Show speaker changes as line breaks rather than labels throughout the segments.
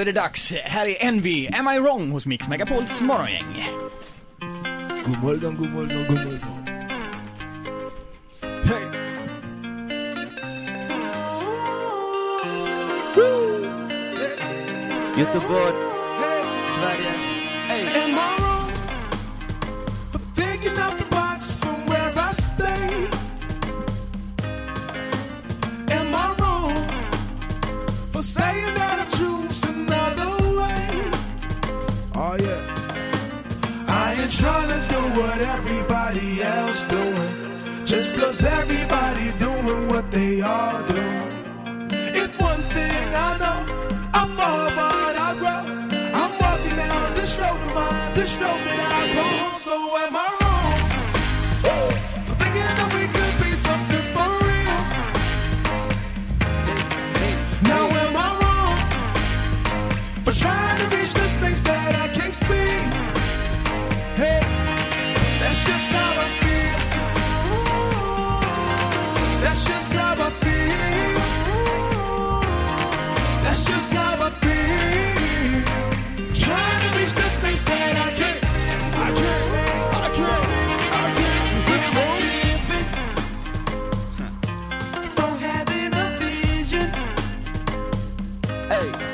är det dags. Här är Envy, Am I wrong? hos Mix Megapols morgongäng.
God morgon, god morgon, god morgon. Hey.
Göteborg,
hey.
Sverige. Hey.
Am I wrong for thinking out the box from where I stay? Am I wrong for saying what everybody else doing. Just cause everybody doing what they are doing. Hey.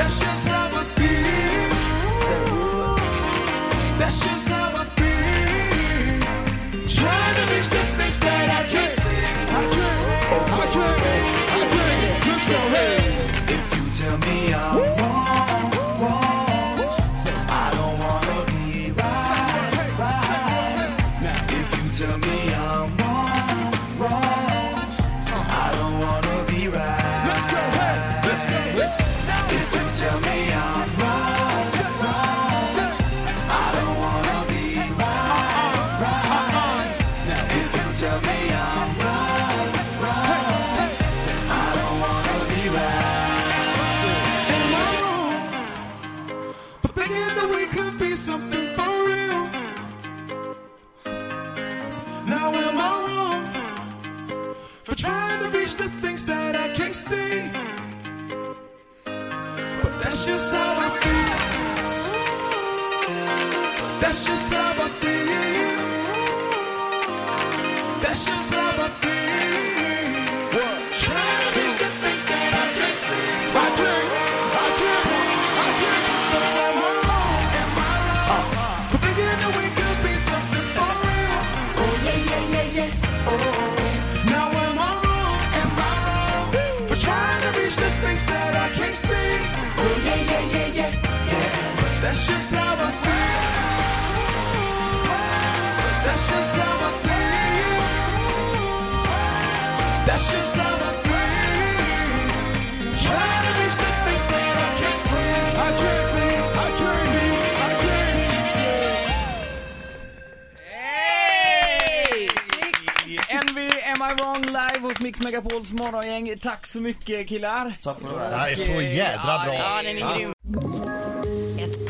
That's just how
it
feel. That's just how for trying to reach the things that I can't see. But that's just how I feel. That's just how I feel. That's just how I feel.
Mix Megapols morgongäng. Tack så mycket killar.
Tack för det.
Det här är så jädra bra.
Ja, den är grym.